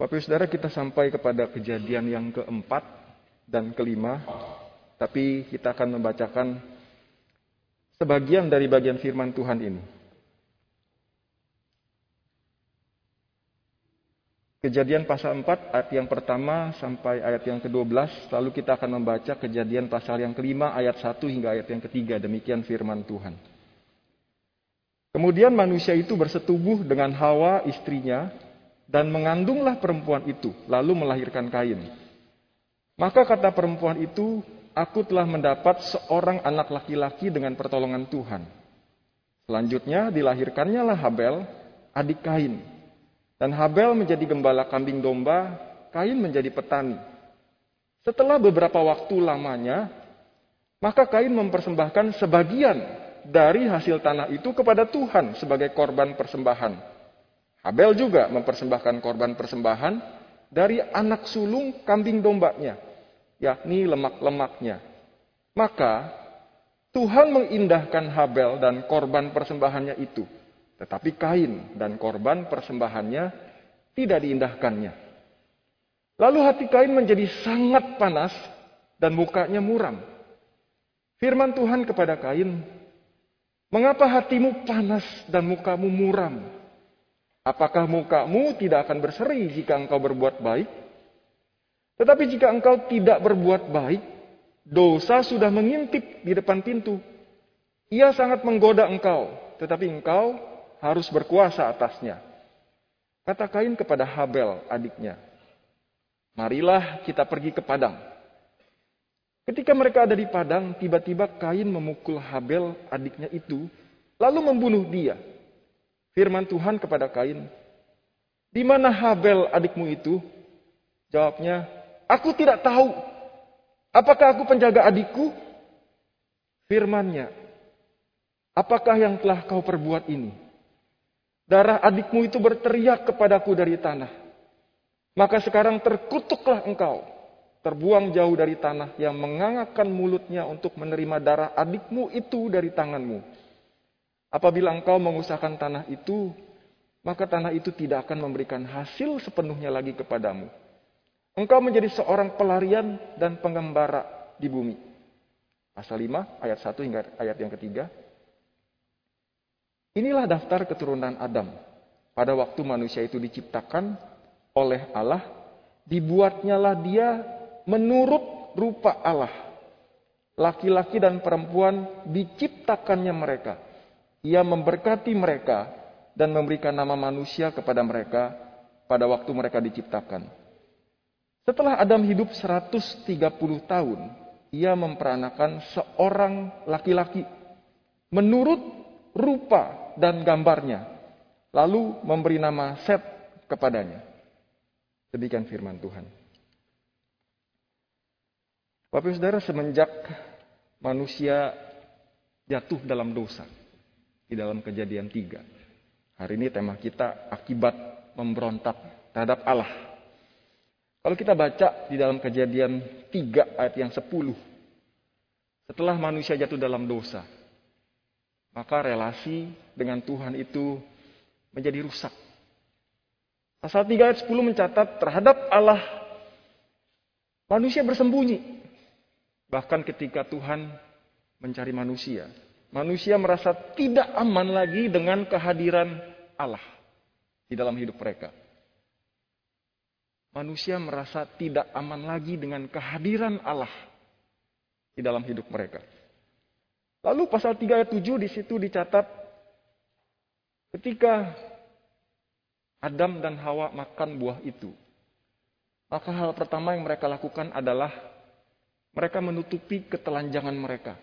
Bapak Ibu Saudara kita sampai kepada kejadian yang keempat dan kelima. Tapi kita akan membacakan sebagian dari bagian firman Tuhan ini. Kejadian pasal 4 ayat yang pertama sampai ayat yang ke-12. Lalu kita akan membaca kejadian pasal yang kelima ayat 1 hingga ayat yang ketiga. Demikian firman Tuhan. Kemudian manusia itu bersetubuh dengan Hawa istrinya dan mengandunglah perempuan itu lalu melahirkan Kain. Maka kata perempuan itu, aku telah mendapat seorang anak laki-laki dengan pertolongan Tuhan. Selanjutnya dilahirkannya lah Habel, adik Kain. Dan Habel menjadi gembala kambing domba, Kain menjadi petani. Setelah beberapa waktu lamanya, maka Kain mempersembahkan sebagian dari hasil tanah itu kepada Tuhan sebagai korban persembahan. Habel juga mempersembahkan korban persembahan dari anak sulung kambing dombanya, yakni lemak-lemaknya. Maka Tuhan mengindahkan Habel dan korban persembahannya itu tetapi Kain dan korban persembahannya tidak diindahkannya. Lalu hati Kain menjadi sangat panas dan mukanya muram. Firman Tuhan kepada Kain, "Mengapa hatimu panas dan mukamu muram? Apakah mukamu tidak akan berseri jika engkau berbuat baik? Tetapi jika engkau tidak berbuat baik, dosa sudah mengintip di depan pintu. Ia sangat menggoda engkau, tetapi engkau harus berkuasa atasnya. Kata Kain kepada Habel adiknya, marilah kita pergi ke padang. Ketika mereka ada di padang, tiba-tiba Kain memukul Habel adiknya itu, lalu membunuh dia. Firman Tuhan kepada Kain, di mana Habel adikmu itu? Jawabnya, aku tidak tahu. Apakah aku penjaga adikku? Firmannya, apakah yang telah kau perbuat ini? Darah adikmu itu berteriak kepadaku dari tanah. Maka sekarang terkutuklah engkau, terbuang jauh dari tanah yang mengangakkan mulutnya untuk menerima darah adikmu itu dari tanganmu. Apabila engkau mengusahakan tanah itu, maka tanah itu tidak akan memberikan hasil sepenuhnya lagi kepadamu. Engkau menjadi seorang pelarian dan pengembara di bumi. Pasal 5 ayat 1 hingga ayat yang ketiga. Inilah daftar keturunan Adam. Pada waktu manusia itu diciptakan oleh Allah, dibuatnyalah dia menurut rupa Allah. Laki-laki dan perempuan diciptakannya mereka. Ia memberkati mereka dan memberikan nama manusia kepada mereka pada waktu mereka diciptakan. Setelah Adam hidup 130 tahun, ia memperanakan seorang laki-laki menurut rupa dan gambarnya, lalu memberi nama Set kepadanya. Demikian firman Tuhan. Bapak Saudara, semenjak manusia jatuh dalam dosa di dalam kejadian tiga. Hari ini tema kita akibat memberontak terhadap Allah. Kalau kita baca di dalam kejadian tiga ayat yang sepuluh. Setelah manusia jatuh dalam dosa, maka relasi dengan Tuhan itu menjadi rusak. Pasal 3 ayat 10 mencatat terhadap Allah manusia bersembunyi. Bahkan ketika Tuhan mencari manusia, manusia merasa tidak aman lagi dengan kehadiran Allah di dalam hidup mereka. Manusia merasa tidak aman lagi dengan kehadiran Allah di dalam hidup mereka. Lalu pasal 3 ayat 7 di situ dicatat ketika Adam dan Hawa makan buah itu. Maka hal pertama yang mereka lakukan adalah mereka menutupi ketelanjangan mereka.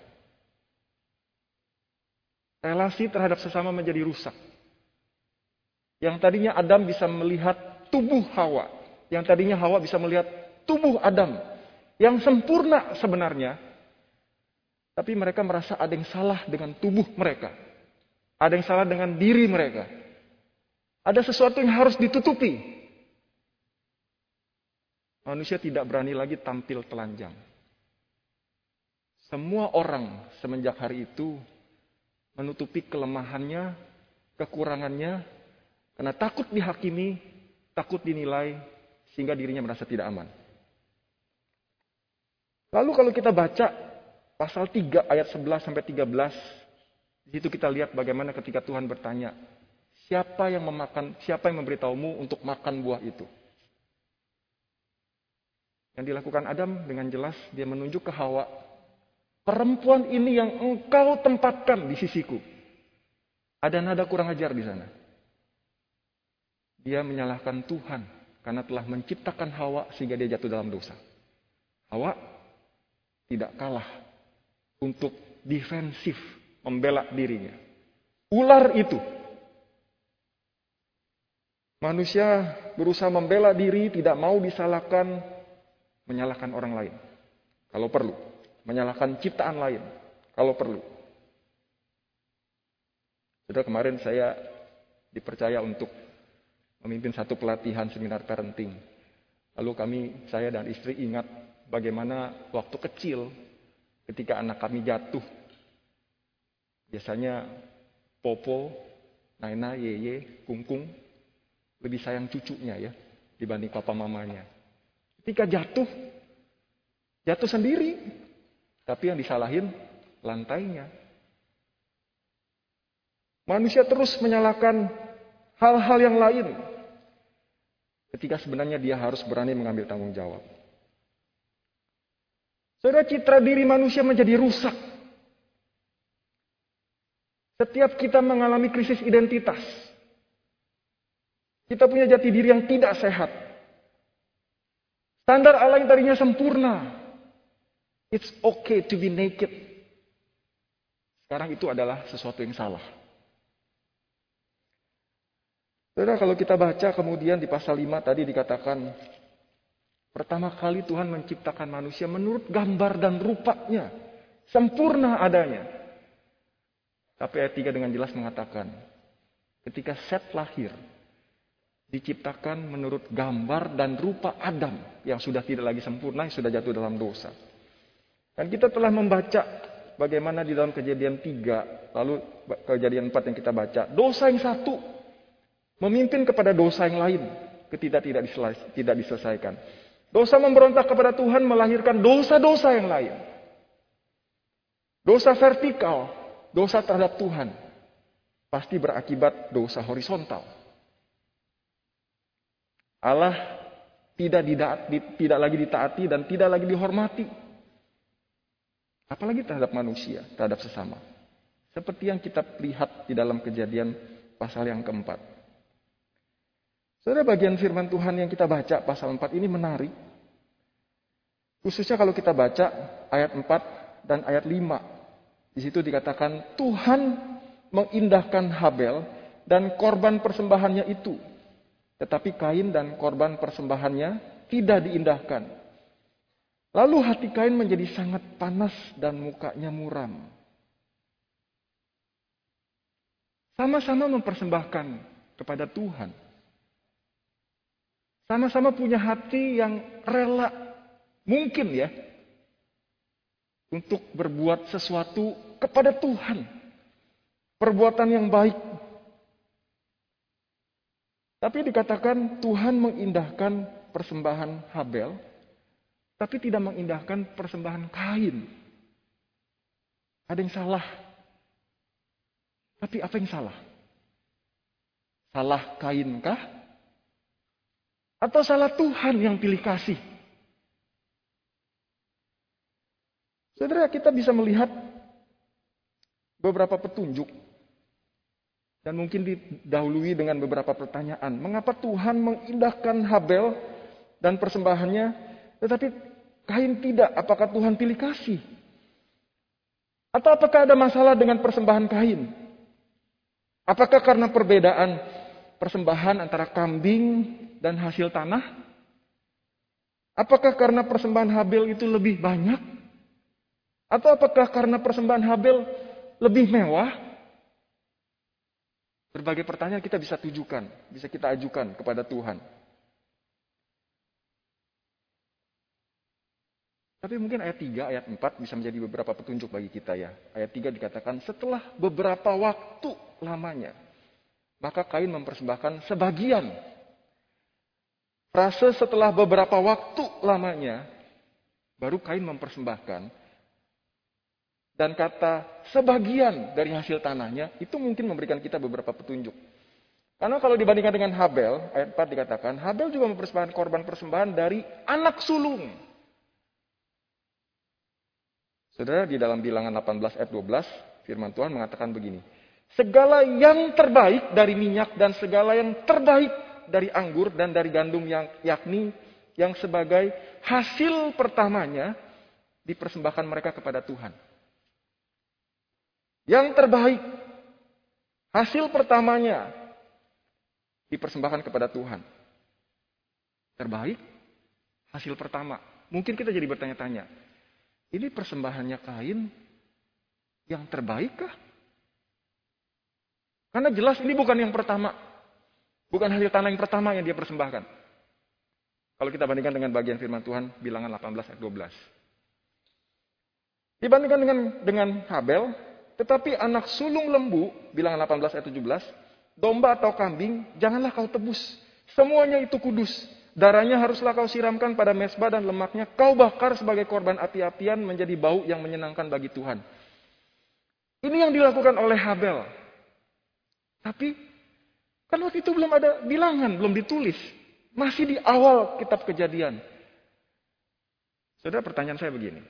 Relasi terhadap sesama menjadi rusak. Yang tadinya Adam bisa melihat tubuh Hawa. Yang tadinya Hawa bisa melihat tubuh Adam. Yang sempurna sebenarnya. Tapi mereka merasa ada yang salah dengan tubuh mereka. Ada yang salah dengan diri mereka. Ada sesuatu yang harus ditutupi. Manusia tidak berani lagi tampil telanjang. Semua orang semenjak hari itu menutupi kelemahannya, kekurangannya, karena takut dihakimi, takut dinilai, sehingga dirinya merasa tidak aman. Lalu kalau kita baca pasal 3 ayat 11 sampai 13, di situ kita lihat bagaimana ketika Tuhan bertanya, siapa yang memakan, siapa yang memberitahumu untuk makan buah itu? Yang dilakukan Adam dengan jelas dia menunjuk ke Hawa, perempuan ini yang engkau tempatkan di sisiku. Ada nada kurang ajar di sana. Dia menyalahkan Tuhan karena telah menciptakan Hawa sehingga dia jatuh dalam dosa. Hawa tidak kalah untuk defensif membela dirinya. Ular itu manusia berusaha membela diri, tidak mau disalahkan, menyalahkan orang lain. Kalau perlu, menyalahkan ciptaan lain kalau perlu. Sudah kemarin saya dipercaya untuk memimpin satu pelatihan seminar parenting. Lalu kami, saya dan istri ingat bagaimana waktu kecil ketika anak kami jatuh. Biasanya Popo, Naina, Yeye, Kungkung lebih sayang cucunya ya dibanding papa mamanya. Ketika jatuh, jatuh sendiri. Tapi yang disalahin lantainya. Manusia terus menyalahkan hal-hal yang lain. Ketika sebenarnya dia harus berani mengambil tanggung jawab. Saudara citra diri manusia menjadi rusak. Setiap kita mengalami krisis identitas. Kita punya jati diri yang tidak sehat. Standar Allah yang tadinya sempurna. It's okay to be naked. Sekarang itu adalah sesuatu yang salah. Saudara, kalau kita baca kemudian di pasal 5 tadi dikatakan Pertama kali Tuhan menciptakan manusia menurut gambar dan rupanya. Sempurna adanya. Tapi ayat 3 dengan jelas mengatakan. Ketika Set lahir. Diciptakan menurut gambar dan rupa Adam. Yang sudah tidak lagi sempurna, yang sudah jatuh dalam dosa. Dan kita telah membaca bagaimana di dalam kejadian 3. Lalu kejadian 4 yang kita baca. Dosa yang satu. Memimpin kepada dosa yang lain. Ketika tidak diselesaikan. Dosa memberontak kepada Tuhan melahirkan dosa-dosa yang lain. Dosa vertikal, dosa terhadap Tuhan, pasti berakibat dosa horizontal. Allah tidak, didaat, tidak lagi ditaati dan tidak lagi dihormati. Apalagi terhadap manusia, terhadap sesama. Seperti yang kita lihat di dalam kejadian pasal yang keempat. Saudara bagian firman Tuhan yang kita baca pasal 4 ini menarik. Khususnya kalau kita baca ayat 4 dan ayat 5. Di situ dikatakan Tuhan mengindahkan Habel dan korban persembahannya itu. Tetapi Kain dan korban persembahannya tidak diindahkan. Lalu hati Kain menjadi sangat panas dan mukanya muram. Sama-sama mempersembahkan kepada Tuhan. Sama-sama punya hati yang rela, mungkin ya, untuk berbuat sesuatu kepada Tuhan. Perbuatan yang baik. Tapi dikatakan Tuhan mengindahkan persembahan Habel, tapi tidak mengindahkan persembahan Kain. Ada yang salah. Tapi apa yang salah? Salah Kain kah? Atau salah Tuhan yang pilih kasih? Saudara, kita bisa melihat beberapa petunjuk dan mungkin didahului dengan beberapa pertanyaan. Mengapa Tuhan mengindahkan Habel dan persembahannya, tetapi Kain tidak? Apakah Tuhan pilih kasih? Atau apakah ada masalah dengan persembahan Kain? Apakah karena perbedaan persembahan antara kambing dan hasil tanah? Apakah karena persembahan Habel itu lebih banyak? Atau apakah karena persembahan Habel lebih mewah? Berbagai pertanyaan kita bisa tujukan, bisa kita ajukan kepada Tuhan. Tapi mungkin ayat 3, ayat 4 bisa menjadi beberapa petunjuk bagi kita ya. Ayat 3 dikatakan setelah beberapa waktu lamanya. Maka Kain mempersembahkan sebagian Frase setelah beberapa waktu lamanya, baru Kain mempersembahkan. Dan kata sebagian dari hasil tanahnya, itu mungkin memberikan kita beberapa petunjuk. Karena kalau dibandingkan dengan Habel, ayat 4 dikatakan, Habel juga mempersembahkan korban persembahan dari anak sulung. Saudara, di dalam bilangan 18 ayat 12, firman Tuhan mengatakan begini. Segala yang terbaik dari minyak dan segala yang terbaik dari anggur dan dari gandum yang yakni yang sebagai hasil pertamanya dipersembahkan mereka kepada Tuhan. Yang terbaik hasil pertamanya dipersembahkan kepada Tuhan. Terbaik hasil pertama. Mungkin kita jadi bertanya-tanya, ini persembahannya Kain yang terbaik kah? Karena jelas ini bukan yang pertama. Bukan hasil tanah yang pertama yang dia persembahkan. Kalau kita bandingkan dengan bagian firman Tuhan, bilangan 18 ayat 12. Dibandingkan dengan dengan Habel, tetapi anak sulung lembu, bilangan 18 ayat 17, domba atau kambing, janganlah kau tebus. Semuanya itu kudus. Darahnya haruslah kau siramkan pada mesbah dan lemaknya kau bakar sebagai korban api-apian menjadi bau yang menyenangkan bagi Tuhan. Ini yang dilakukan oleh Habel. Tapi kan waktu itu belum ada bilangan, belum ditulis. Masih di awal kitab kejadian. Saudara pertanyaan saya begini.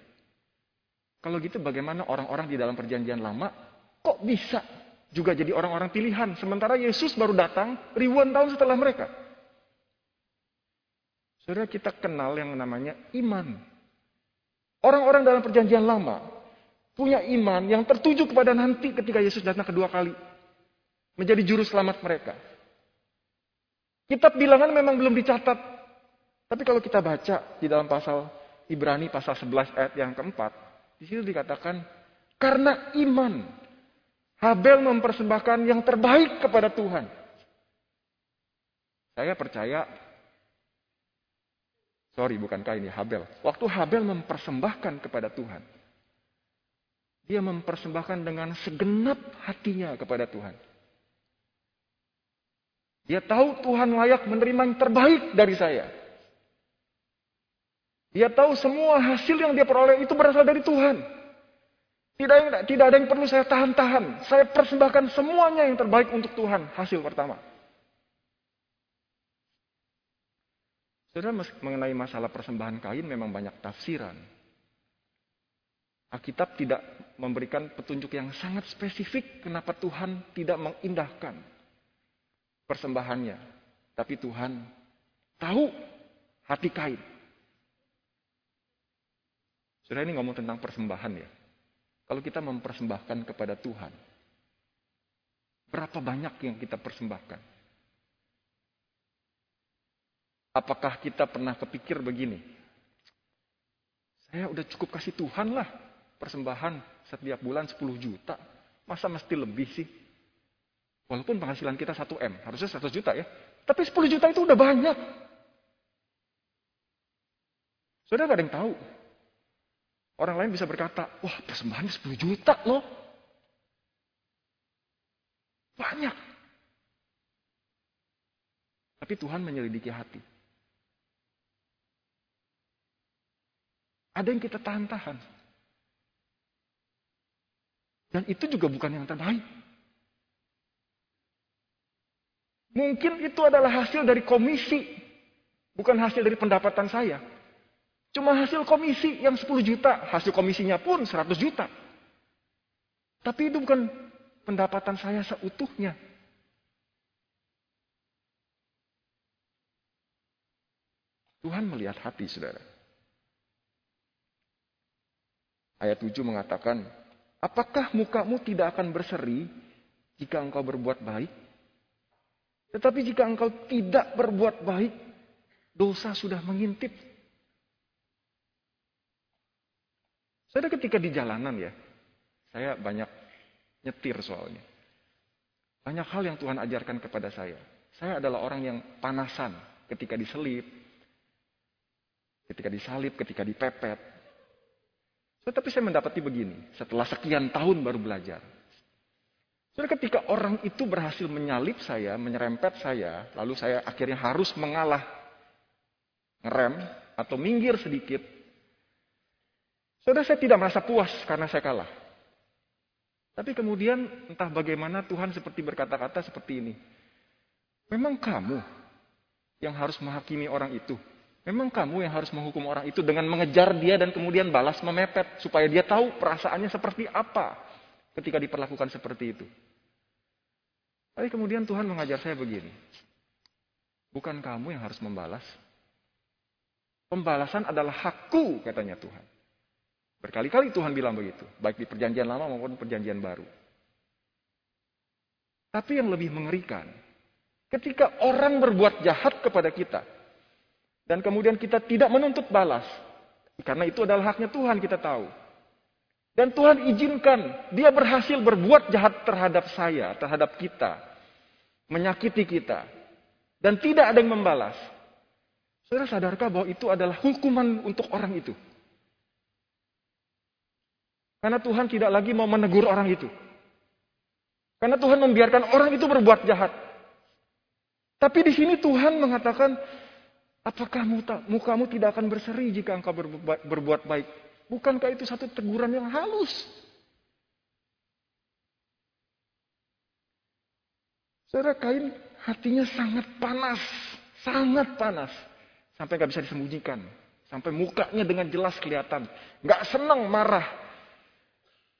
Kalau gitu bagaimana orang-orang di dalam perjanjian lama kok bisa juga jadi orang-orang pilihan. Sementara Yesus baru datang ribuan tahun setelah mereka. Saudara kita kenal yang namanya iman. Orang-orang dalam perjanjian lama punya iman yang tertuju kepada nanti ketika Yesus datang kedua kali. Menjadi juru selamat mereka. Kitab bilangan memang belum dicatat. Tapi kalau kita baca di dalam pasal Ibrani pasal 11 ayat yang keempat, di situ dikatakan karena iman Habel mempersembahkan yang terbaik kepada Tuhan. Saya percaya Sorry, bukan Kain ya, Habel. Waktu Habel mempersembahkan kepada Tuhan. Dia mempersembahkan dengan segenap hatinya kepada Tuhan. Dia tahu Tuhan layak menerima yang terbaik dari saya. Dia tahu semua hasil yang dia peroleh itu berasal dari Tuhan. Tidak, tidak ada yang perlu saya tahan-tahan. Saya persembahkan semuanya yang terbaik untuk Tuhan. Hasil pertama. Saudara mengenai masalah persembahan kain memang banyak tafsiran. Alkitab tidak memberikan petunjuk yang sangat spesifik kenapa Tuhan tidak mengindahkan persembahannya. Tapi Tuhan tahu hati Kain. Sudah ini ngomong tentang persembahan ya. Kalau kita mempersembahkan kepada Tuhan, berapa banyak yang kita persembahkan? Apakah kita pernah kepikir begini? Saya udah cukup kasih Tuhan lah persembahan setiap bulan 10 juta. Masa mesti lebih sih? Walaupun penghasilan kita 1 M, harusnya 100 juta ya. Tapi 10 juta itu udah banyak. Saudara gak ada yang tahu. Orang lain bisa berkata, wah persembahannya 10 juta loh. Banyak. Tapi Tuhan menyelidiki hati. Ada yang kita tahan-tahan. Dan itu juga bukan yang terbaik. Mungkin itu adalah hasil dari komisi, bukan hasil dari pendapatan saya. Cuma hasil komisi yang 10 juta, hasil komisinya pun 100 juta. Tapi itu bukan pendapatan saya seutuhnya. Tuhan melihat hati saudara. Ayat 7 mengatakan, Apakah mukamu tidak akan berseri jika engkau berbuat baik? Tetapi jika engkau tidak berbuat baik, dosa sudah mengintip. Saya ketika di jalanan ya, saya banyak nyetir soalnya. Banyak hal yang Tuhan ajarkan kepada saya. Saya adalah orang yang panasan ketika diselip, ketika disalib, ketika dipepet. Tetapi saya mendapati begini, setelah sekian tahun baru belajar. Jadi ketika orang itu berhasil menyalip saya, menyerempet saya, lalu saya akhirnya harus mengalah. ngerem, atau minggir sedikit, saudara saya tidak merasa puas karena saya kalah. Tapi kemudian entah bagaimana Tuhan seperti berkata-kata seperti ini. Memang kamu yang harus menghakimi orang itu. Memang kamu yang harus menghukum orang itu dengan mengejar dia dan kemudian balas memepet. Supaya dia tahu perasaannya seperti apa ketika diperlakukan seperti itu. Tapi kemudian Tuhan mengajar saya begini. Bukan kamu yang harus membalas. Pembalasan adalah hakku katanya Tuhan. Berkali-kali Tuhan bilang begitu, baik di perjanjian lama maupun perjanjian baru. Tapi yang lebih mengerikan, ketika orang berbuat jahat kepada kita, dan kemudian kita tidak menuntut balas, karena itu adalah haknya Tuhan kita tahu. Dan Tuhan izinkan dia berhasil berbuat jahat terhadap saya, terhadap kita, menyakiti kita, dan tidak ada yang membalas. Saudara sadarkah bahwa itu adalah hukuman untuk orang itu? Karena Tuhan tidak lagi mau menegur orang itu. Karena Tuhan membiarkan orang itu berbuat jahat. Tapi di sini Tuhan mengatakan, apakah mukamu tidak akan berseri jika engkau berbuat baik? Bukankah itu satu teguran yang halus? Saudara Kain hatinya sangat panas, sangat panas. Sampai nggak bisa disembunyikan. Sampai mukanya dengan jelas kelihatan. Nggak senang, marah.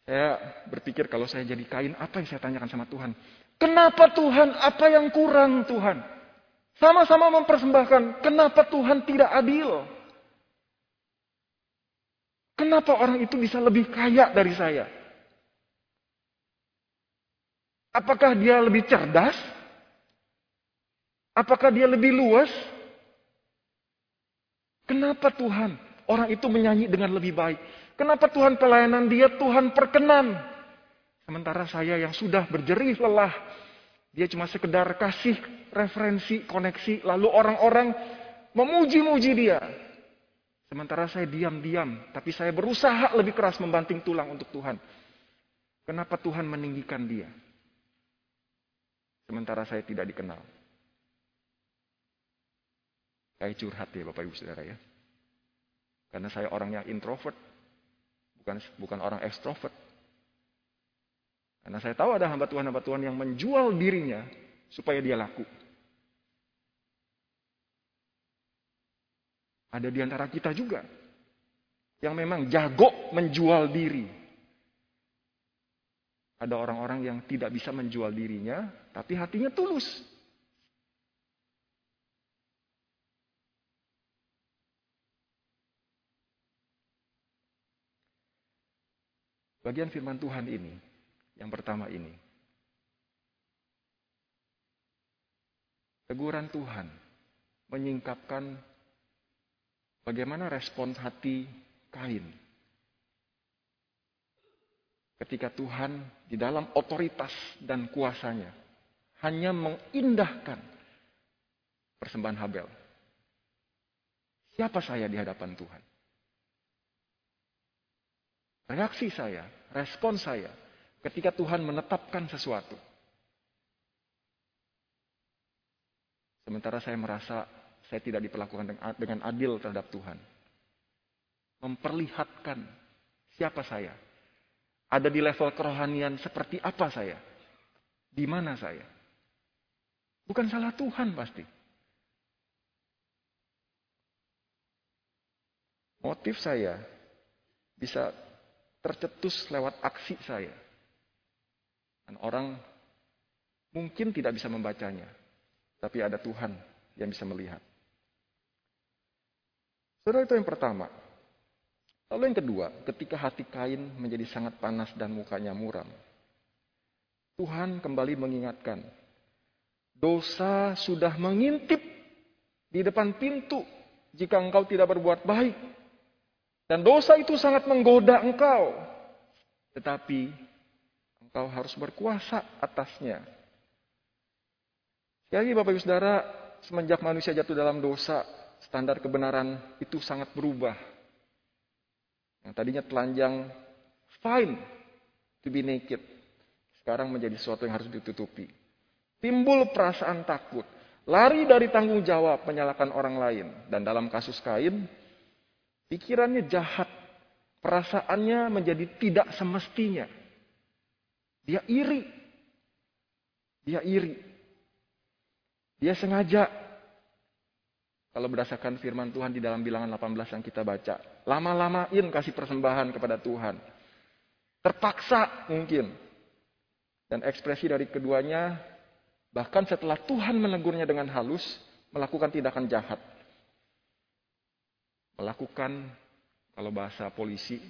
Saya berpikir kalau saya jadi kain, apa yang saya tanyakan sama Tuhan? Kenapa Tuhan? Apa yang kurang Tuhan? Sama-sama mempersembahkan. Kenapa Tuhan tidak adil? Kenapa orang itu bisa lebih kaya dari saya? Apakah dia lebih cerdas? Apakah dia lebih luas? Kenapa Tuhan orang itu menyanyi dengan lebih baik? Kenapa Tuhan pelayanan dia Tuhan perkenan? Sementara saya yang sudah berjerih lelah, dia cuma sekedar kasih referensi, koneksi, lalu orang-orang memuji-muji dia. Sementara saya diam-diam, tapi saya berusaha lebih keras membanting tulang untuk Tuhan. Kenapa Tuhan meninggikan dia? Sementara saya tidak dikenal. Saya curhat ya Bapak Ibu Saudara ya. Karena saya orang yang introvert bukan bukan orang ekstrovert. Karena saya tahu ada hamba Tuhan hamba Tuhan yang menjual dirinya supaya dia laku. Ada di antara kita juga yang memang jago menjual diri. Ada orang-orang yang tidak bisa menjual dirinya, tapi hatinya tulus. Bagian firman Tuhan ini, yang pertama ini. Teguran Tuhan menyingkapkan bagaimana respon hati Kain. Ketika Tuhan di dalam otoritas dan kuasanya hanya mengindahkan persembahan Habel. Siapa saya di hadapan Tuhan? Reaksi saya, respon saya ketika Tuhan menetapkan sesuatu. Sementara saya merasa saya tidak diperlakukan dengan adil terhadap Tuhan. Memperlihatkan siapa saya. Ada di level kerohanian seperti apa saya. Di mana saya. Bukan salah Tuhan pasti. Motif saya bisa tercetus lewat aksi saya. Dan orang mungkin tidak bisa membacanya, tapi ada Tuhan yang bisa melihat. Saudara itu yang pertama. Lalu yang kedua, ketika hati Kain menjadi sangat panas dan mukanya muram. Tuhan kembali mengingatkan, dosa sudah mengintip di depan pintu jika engkau tidak berbuat baik. Dan dosa itu sangat menggoda engkau. Tetapi engkau harus berkuasa atasnya. Sekali lagi Bapak Ibu Saudara, semenjak manusia jatuh dalam dosa, standar kebenaran itu sangat berubah. Yang tadinya telanjang, fine to be naked. Sekarang menjadi sesuatu yang harus ditutupi. Timbul perasaan takut. lari dari tanggung jawab menyalahkan orang lain. Dan dalam kasus Kain, pikirannya jahat, perasaannya menjadi tidak semestinya. Dia iri. Dia iri. Dia sengaja kalau berdasarkan firman Tuhan di dalam bilangan 18 yang kita baca. Lama-lamain kasih persembahan kepada Tuhan. Terpaksa mungkin. Dan ekspresi dari keduanya, bahkan setelah Tuhan menegurnya dengan halus, melakukan tindakan jahat. Melakukan, kalau bahasa polisi,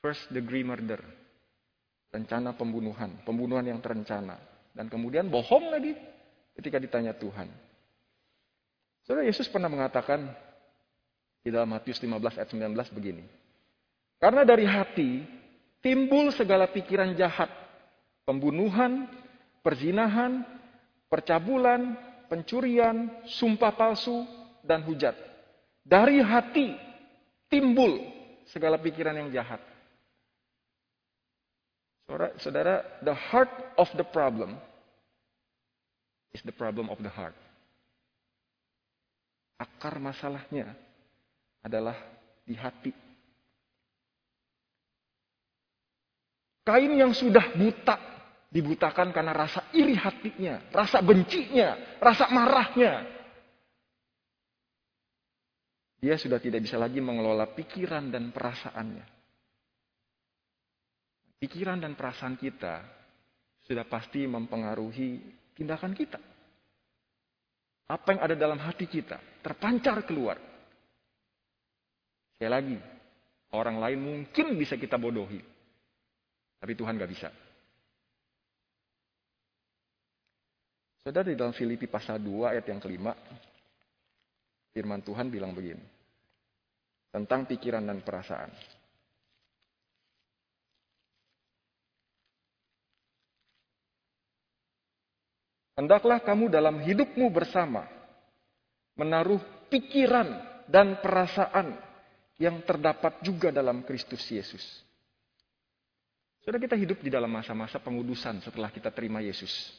first degree murder. Rencana pembunuhan, pembunuhan yang terencana. Dan kemudian bohong lagi ketika ditanya Tuhan. Saudara Yesus pernah mengatakan di dalam Matius 15 ayat 19 begini. Karena dari hati timbul segala pikiran jahat, pembunuhan, perzinahan, percabulan, pencurian, sumpah palsu, dan hujat. Dari hati timbul segala pikiran yang jahat. Saudara, the heart of the problem is the problem of the heart. Akar masalahnya adalah di hati. Kain yang sudah buta dibutakan karena rasa iri hatinya, rasa bencinya, rasa marahnya. Dia sudah tidak bisa lagi mengelola pikiran dan perasaannya. Pikiran dan perasaan kita sudah pasti mempengaruhi tindakan kita. Apa yang ada dalam hati kita terpancar keluar. Sekali lagi, orang lain mungkin bisa kita bodohi. Tapi Tuhan gak bisa. Saudara di dalam Filipi pasal 2 ayat yang kelima, firman Tuhan bilang begini. Tentang pikiran dan perasaan. Hendaklah kamu dalam hidupmu bersama menaruh pikiran dan perasaan yang terdapat juga dalam Kristus Yesus. Sudah kita hidup di dalam masa-masa pengudusan setelah kita terima Yesus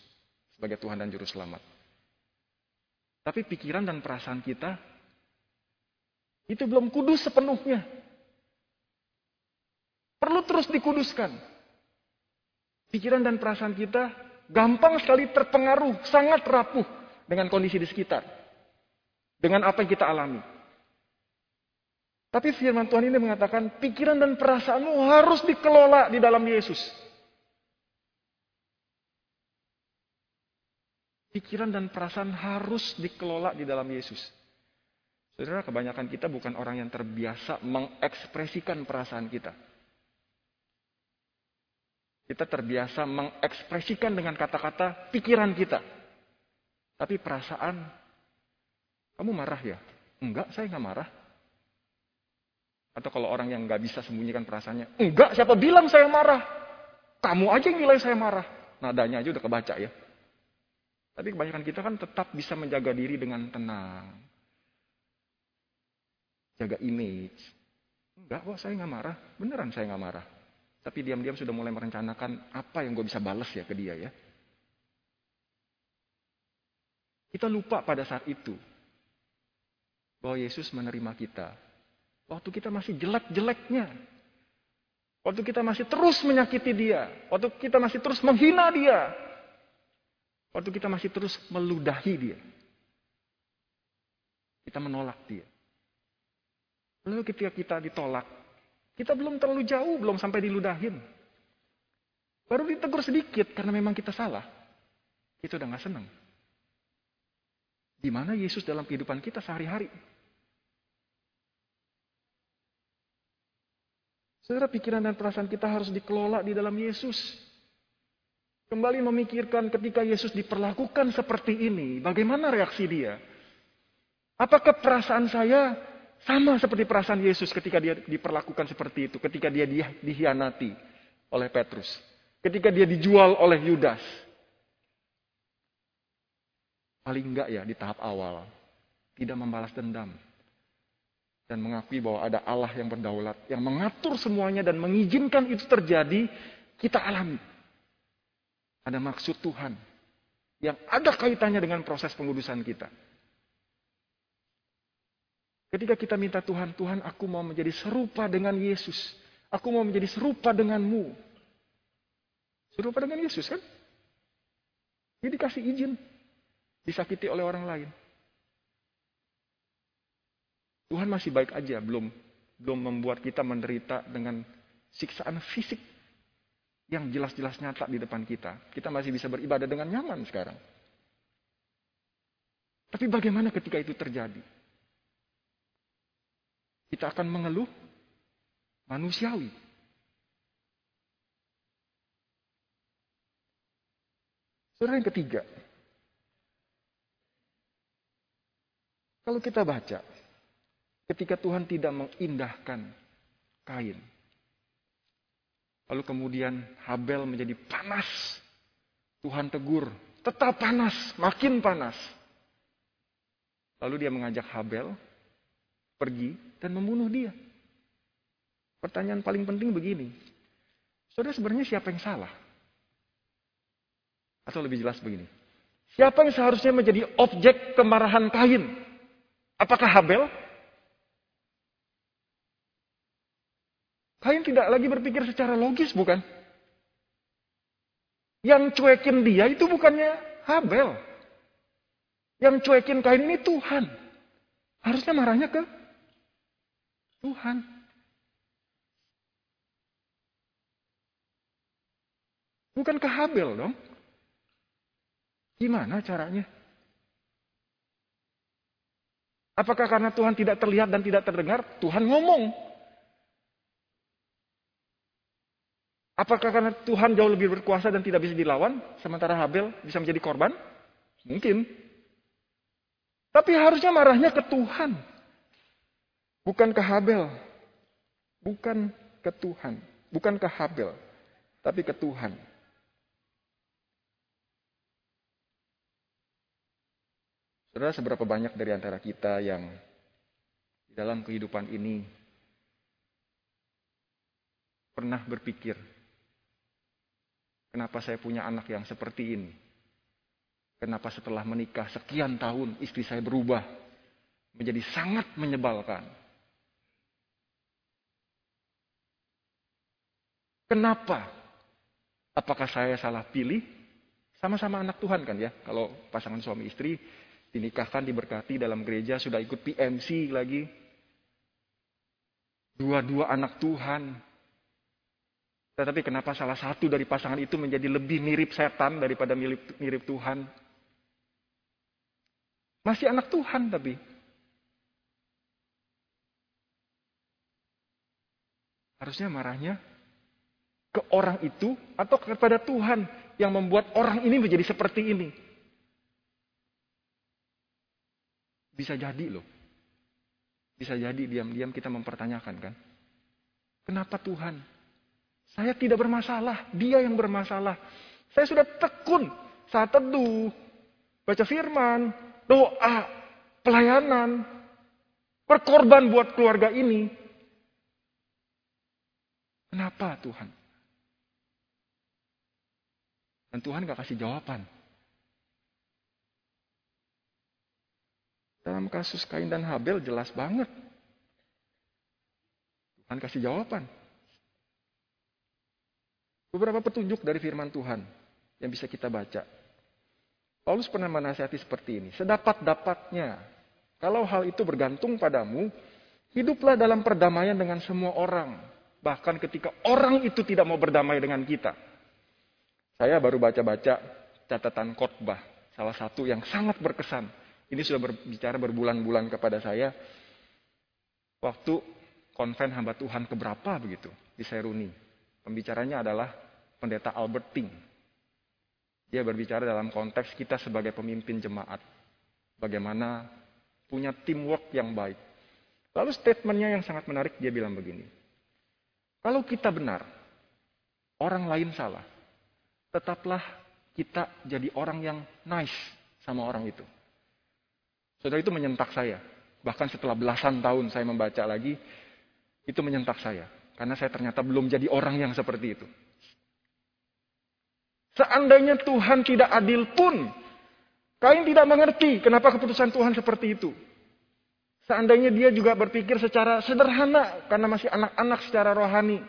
sebagai Tuhan dan Juru Selamat. Tapi pikiran dan perasaan kita itu belum kudus sepenuhnya. Perlu terus dikuduskan. Pikiran dan perasaan kita gampang sekali terpengaruh, sangat rapuh dengan kondisi di sekitar. Dengan apa yang kita alami. Tapi firman Tuhan ini mengatakan pikiran dan perasaanmu harus dikelola di dalam Yesus. Pikiran dan perasaan harus dikelola di dalam Yesus. Saudara, kebanyakan kita bukan orang yang terbiasa mengekspresikan perasaan kita. Kita terbiasa mengekspresikan dengan kata-kata pikiran kita. Tapi perasaan, kamu marah ya? Enggak, saya nggak marah. Atau kalau orang yang nggak bisa sembunyikan perasaannya, enggak, siapa bilang saya marah? Kamu aja yang nilai saya marah. Nadanya aja udah kebaca ya. Tapi kebanyakan kita kan tetap bisa menjaga diri dengan tenang. Jaga image. Enggak kok, saya nggak marah. Beneran saya nggak marah. Tapi diam-diam sudah mulai merencanakan apa yang gue bisa balas ya ke dia ya. Kita lupa pada saat itu bahwa Yesus menerima kita. Waktu kita masih jelek-jeleknya. Waktu kita masih terus menyakiti dia. Waktu kita masih terus menghina dia. Waktu kita masih terus meludahi dia. Kita menolak dia. Lalu ketika kita ditolak, kita belum terlalu jauh, belum sampai diludahin. Baru ditegur sedikit karena memang kita salah. Kita udah gak senang. Di mana Yesus dalam kehidupan kita sehari-hari? Saudara, pikiran dan perasaan kita harus dikelola di dalam Yesus. Kembali memikirkan ketika Yesus diperlakukan seperti ini, bagaimana reaksi dia? Apakah perasaan saya sama seperti perasaan Yesus ketika dia diperlakukan seperti itu, ketika dia dihianati oleh Petrus, ketika dia dijual oleh Yudas. Paling enggak ya di tahap awal, tidak membalas dendam. Dan mengakui bahwa ada Allah yang berdaulat, yang mengatur semuanya dan mengizinkan itu terjadi, kita alami. Ada maksud Tuhan. yang ada kaitannya dengan proses pengudusan kita. Ketika kita minta Tuhan, Tuhan aku mau menjadi serupa dengan Yesus. Aku mau menjadi serupa denganmu. Serupa dengan Yesus kan? Dia dikasih izin. Disakiti oleh orang lain. Tuhan masih baik aja, belum belum membuat kita menderita dengan siksaan fisik yang jelas-jelas nyata di depan kita. Kita masih bisa beribadah dengan nyaman sekarang. Tapi bagaimana ketika itu terjadi? Kita akan mengeluh manusiawi. Saudara yang ketiga, kalau kita baca, ketika Tuhan tidak mengindahkan kain, Lalu kemudian Habel menjadi panas. Tuhan tegur, tetap panas, makin panas. Lalu dia mengajak Habel pergi dan membunuh dia. Pertanyaan paling penting begini. Saudara sebenarnya siapa yang salah? Atau lebih jelas begini. Siapa yang seharusnya menjadi objek kemarahan Kain? Apakah Habel Kain tidak lagi berpikir secara logis, bukan? Yang cuekin dia itu bukannya Habel. Yang cuekin Kain ini Tuhan. Harusnya marahnya ke Tuhan. Bukan ke Habel dong. Gimana caranya? Apakah karena Tuhan tidak terlihat dan tidak terdengar? Tuhan ngomong. Apakah karena Tuhan jauh lebih berkuasa dan tidak bisa dilawan, sementara Habel bisa menjadi korban? Mungkin. Tapi harusnya marahnya ke Tuhan. Bukan ke Habel. Bukan ke Tuhan. Bukan ke Habel. Tapi ke Tuhan. Saudara, seberapa banyak dari antara kita yang di dalam kehidupan ini pernah berpikir Kenapa saya punya anak yang seperti ini? Kenapa setelah menikah sekian tahun istri saya berubah menjadi sangat menyebalkan? Kenapa? Apakah saya salah pilih? Sama-sama anak Tuhan kan ya. Kalau pasangan suami istri dinikahkan, diberkati dalam gereja, sudah ikut PMC lagi. Dua-dua anak Tuhan, tetapi kenapa salah satu dari pasangan itu menjadi lebih mirip setan daripada mirip, mirip Tuhan? Masih anak Tuhan tapi. Harusnya marahnya ke orang itu atau kepada Tuhan yang membuat orang ini menjadi seperti ini. Bisa jadi loh. Bisa jadi diam-diam kita mempertanyakan kan. Kenapa Tuhan saya tidak bermasalah, dia yang bermasalah. Saya sudah tekun saat teduh, baca firman, doa, pelayanan, berkorban buat keluarga ini. Kenapa Tuhan? Dan Tuhan gak kasih jawaban. Dalam kasus Kain dan Habel jelas banget. Tuhan kasih jawaban. Beberapa petunjuk dari firman Tuhan yang bisa kita baca. Paulus pernah menasihati seperti ini. Sedapat-dapatnya, kalau hal itu bergantung padamu, hiduplah dalam perdamaian dengan semua orang. Bahkan ketika orang itu tidak mau berdamai dengan kita. Saya baru baca-baca catatan khotbah, salah satu yang sangat berkesan. Ini sudah berbicara berbulan-bulan kepada saya. Waktu konven hamba Tuhan keberapa begitu di Seruni. Pembicaranya adalah pendeta Albert Ting. Dia berbicara dalam konteks kita sebagai pemimpin jemaat. Bagaimana punya teamwork yang baik. Lalu statementnya yang sangat menarik dia bilang begini. Kalau kita benar, orang lain salah. Tetaplah kita jadi orang yang nice sama orang itu. Saudara itu menyentak saya. Bahkan setelah belasan tahun saya membaca lagi, itu menyentak saya. Karena saya ternyata belum jadi orang yang seperti itu. Seandainya Tuhan tidak adil pun, Kain tidak mengerti kenapa keputusan Tuhan seperti itu. Seandainya dia juga berpikir secara sederhana karena masih anak-anak secara rohani.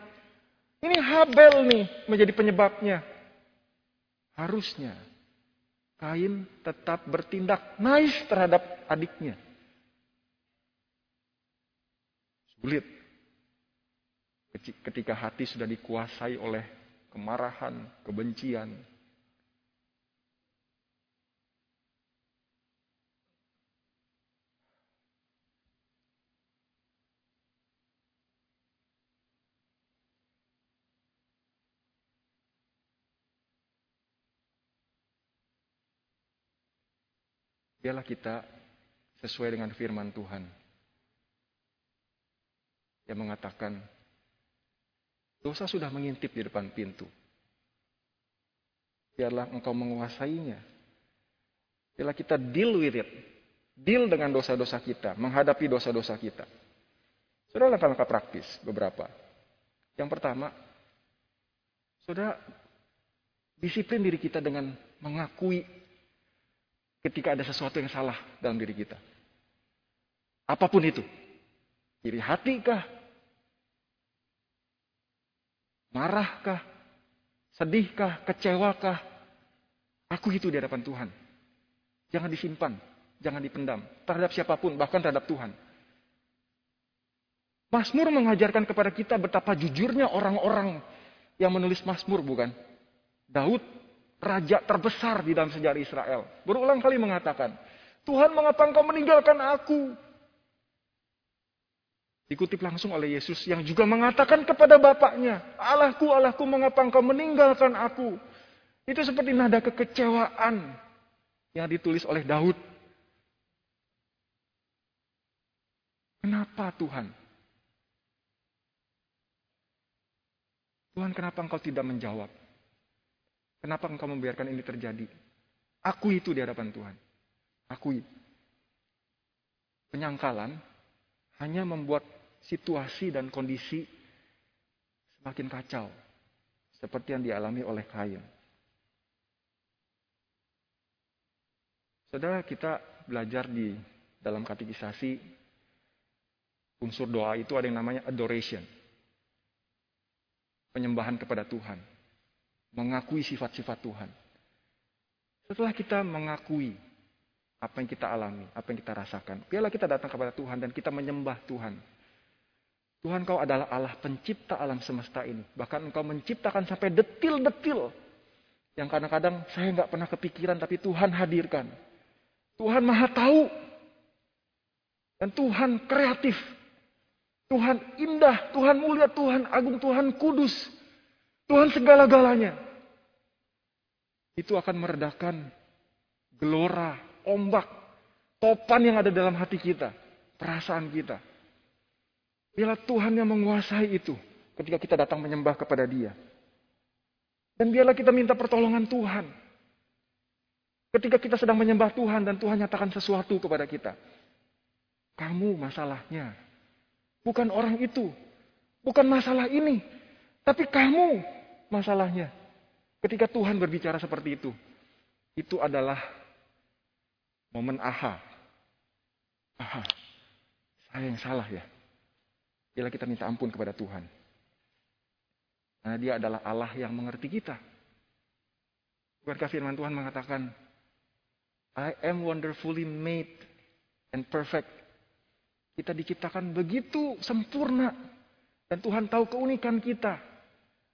Ini Habel nih menjadi penyebabnya. Harusnya Kain tetap bertindak nice terhadap adiknya. Sulit. Ketika hati sudah dikuasai oleh kemarahan, kebencian, Biarlah kita sesuai dengan firman Tuhan. Yang mengatakan, dosa sudah mengintip di depan pintu. Biarlah engkau menguasainya. Biarlah kita deal with it. Deal dengan dosa-dosa kita, menghadapi dosa-dosa kita. Saudara langkah-langkah praktis beberapa. Yang pertama, saudara disiplin diri kita dengan mengakui ketika ada sesuatu yang salah dalam diri kita. Apa pun itu. Iri hati kah? Marahkah? Sedihkah? Kecewakah? Aku itu di hadapan Tuhan. Jangan disimpan. Jangan dipendam. Terhadap siapa pun. Bahkan terhadap Tuhan. Mazmur mengajarkan kepada kita betapa jujurnya orang-orang yang menulis Mazmur bukan? Daud raja terbesar di dalam sejarah Israel. Berulang kali mengatakan, Tuhan mengapa engkau meninggalkan aku? Dikutip langsung oleh Yesus yang juga mengatakan kepada bapaknya, Allahku, Allahku, mengapa engkau meninggalkan aku? Itu seperti nada kekecewaan yang ditulis oleh Daud. Kenapa Tuhan? Tuhan kenapa engkau tidak menjawab? Kenapa engkau membiarkan ini terjadi? Aku itu di hadapan Tuhan. Akui. Penyangkalan hanya membuat situasi dan kondisi semakin kacau. Seperti yang dialami oleh Kain. Saudara kita belajar di dalam katekisasi unsur doa itu ada yang namanya adoration. Penyembahan kepada Tuhan mengakui sifat-sifat Tuhan. Setelah kita mengakui apa yang kita alami, apa yang kita rasakan, biarlah kita datang kepada Tuhan dan kita menyembah Tuhan. Tuhan kau adalah Allah pencipta alam semesta ini. Bahkan engkau menciptakan sampai detil-detil. Yang kadang-kadang saya nggak pernah kepikiran tapi Tuhan hadirkan. Tuhan maha tahu. Dan Tuhan kreatif. Tuhan indah, Tuhan mulia, Tuhan agung, Tuhan kudus. Tuhan segala-galanya. Itu akan meredakan gelora, ombak, topan yang ada dalam hati kita, perasaan kita. Biarlah Tuhan yang menguasai itu ketika kita datang menyembah kepada Dia. Dan biarlah kita minta pertolongan Tuhan. Ketika kita sedang menyembah Tuhan dan Tuhan nyatakan sesuatu kepada kita. Kamu masalahnya. Bukan orang itu. Bukan masalah ini. Tapi kamu masalahnya. Ketika Tuhan berbicara seperti itu, itu adalah momen aha. Aha, saya yang salah ya. Bila kita minta ampun kepada Tuhan. Karena dia adalah Allah yang mengerti kita. Bukankah firman Tuhan mengatakan, I am wonderfully made and perfect. Kita diciptakan begitu sempurna. Dan Tuhan tahu keunikan kita.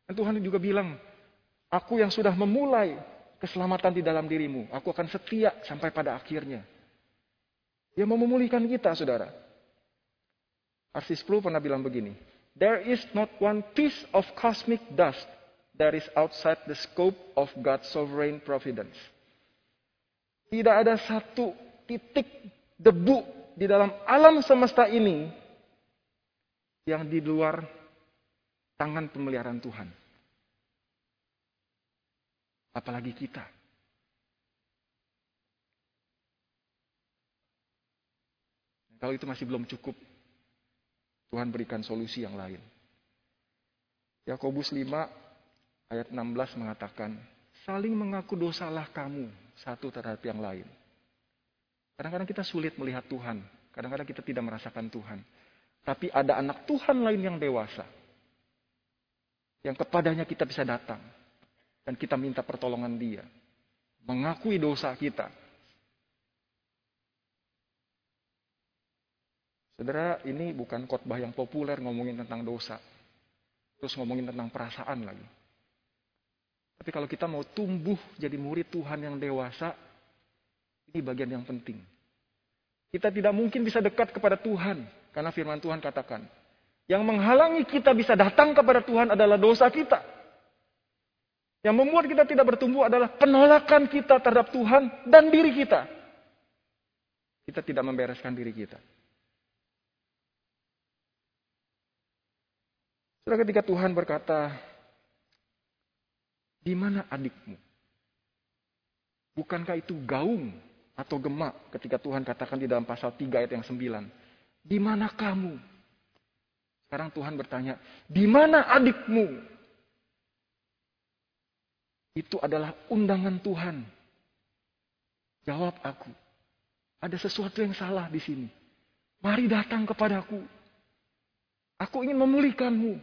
Dan Tuhan juga bilang, aku yang sudah memulai keselamatan di dalam dirimu, aku akan setia sampai pada akhirnya. Dia mau memulihkan kita, saudara. Arsis 10 pernah bilang begini, There is not one piece of cosmic dust that is outside the scope of God's sovereign providence. Tidak ada satu titik debu di dalam alam semesta ini yang di luar tangan pemeliharaan Tuhan. Apalagi kita. Kalau itu masih belum cukup, Tuhan berikan solusi yang lain. Yakobus 5 ayat 16 mengatakan, saling mengaku dosalah kamu satu terhadap yang lain. Kadang-kadang kita sulit melihat Tuhan. Kadang-kadang kita tidak merasakan Tuhan. Tapi ada anak Tuhan lain yang dewasa. Yang kepadanya kita bisa datang. Dan kita minta pertolongan dia. Mengakui dosa kita. Saudara, ini bukan khotbah yang populer ngomongin tentang dosa. Terus ngomongin tentang perasaan lagi. Tapi kalau kita mau tumbuh jadi murid Tuhan yang dewasa, ini bagian yang penting. Kita tidak mungkin bisa dekat kepada Tuhan. Karena firman Tuhan katakan, yang menghalangi kita bisa datang kepada Tuhan adalah dosa kita. Yang membuat kita tidak bertumbuh adalah penolakan kita terhadap Tuhan dan diri kita. Kita tidak membereskan diri kita. Setelah ketika Tuhan berkata, di mana adikmu? Bukankah itu gaung atau gemak ketika Tuhan katakan di dalam pasal 3 ayat yang 9. Di mana kamu? Sekarang Tuhan bertanya, di mana adikmu? Itu adalah undangan Tuhan. Jawab aku. Ada sesuatu yang salah di sini. Mari datang kepadaku. Aku ingin memulihkanmu.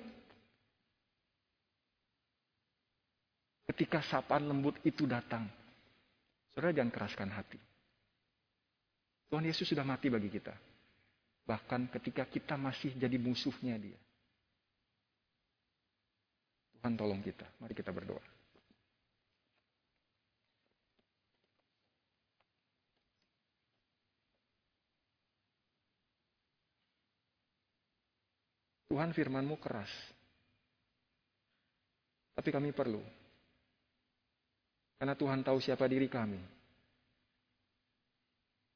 Ketika sapaan lembut itu datang, saudara jangan keraskan hati. Tuhan Yesus sudah mati bagi kita. Bahkan ketika kita masih jadi musuhnya dia. Tuhan tolong kita. Mari kita berdoa. Tuhan firmanmu keras. Tapi kami perlu karena Tuhan tahu siapa diri kami.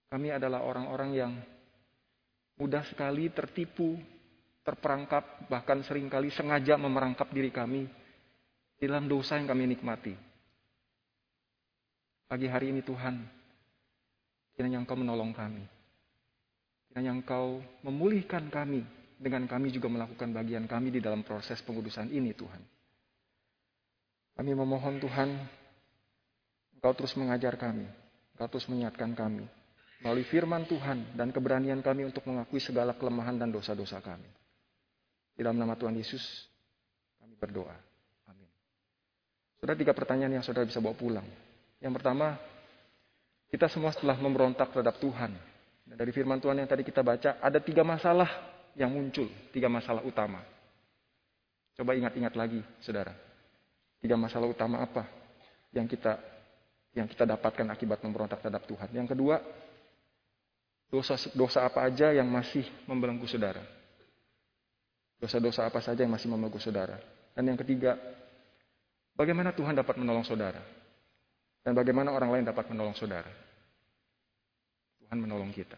Kami adalah orang-orang yang mudah sekali tertipu, terperangkap, bahkan sering kali sengaja memerangkap diri kami dalam dosa yang kami nikmati. Pagi hari ini Tuhan, kiranya Engkau menolong kami. Kiranya Engkau memulihkan kami dengan kami juga melakukan bagian kami di dalam proses pengudusan ini Tuhan. Kami memohon Tuhan Engkau terus mengajar kami. Engkau terus mengingatkan kami. Melalui firman Tuhan dan keberanian kami untuk mengakui segala kelemahan dan dosa-dosa kami. Di dalam nama Tuhan Yesus, kami berdoa. Amin. Sudah tiga pertanyaan yang saudara bisa bawa pulang. Yang pertama, kita semua setelah memberontak terhadap Tuhan. Dan dari firman Tuhan yang tadi kita baca, ada tiga masalah yang muncul. Tiga masalah utama. Coba ingat-ingat lagi, saudara. Tiga masalah utama apa yang kita yang kita dapatkan akibat memberontak terhadap Tuhan. Yang kedua, dosa dosa apa aja yang masih membelenggu saudara. Dosa-dosa apa saja yang masih membelenggu saudara. Dan yang ketiga, bagaimana Tuhan dapat menolong saudara? Dan bagaimana orang lain dapat menolong saudara? Tuhan menolong kita.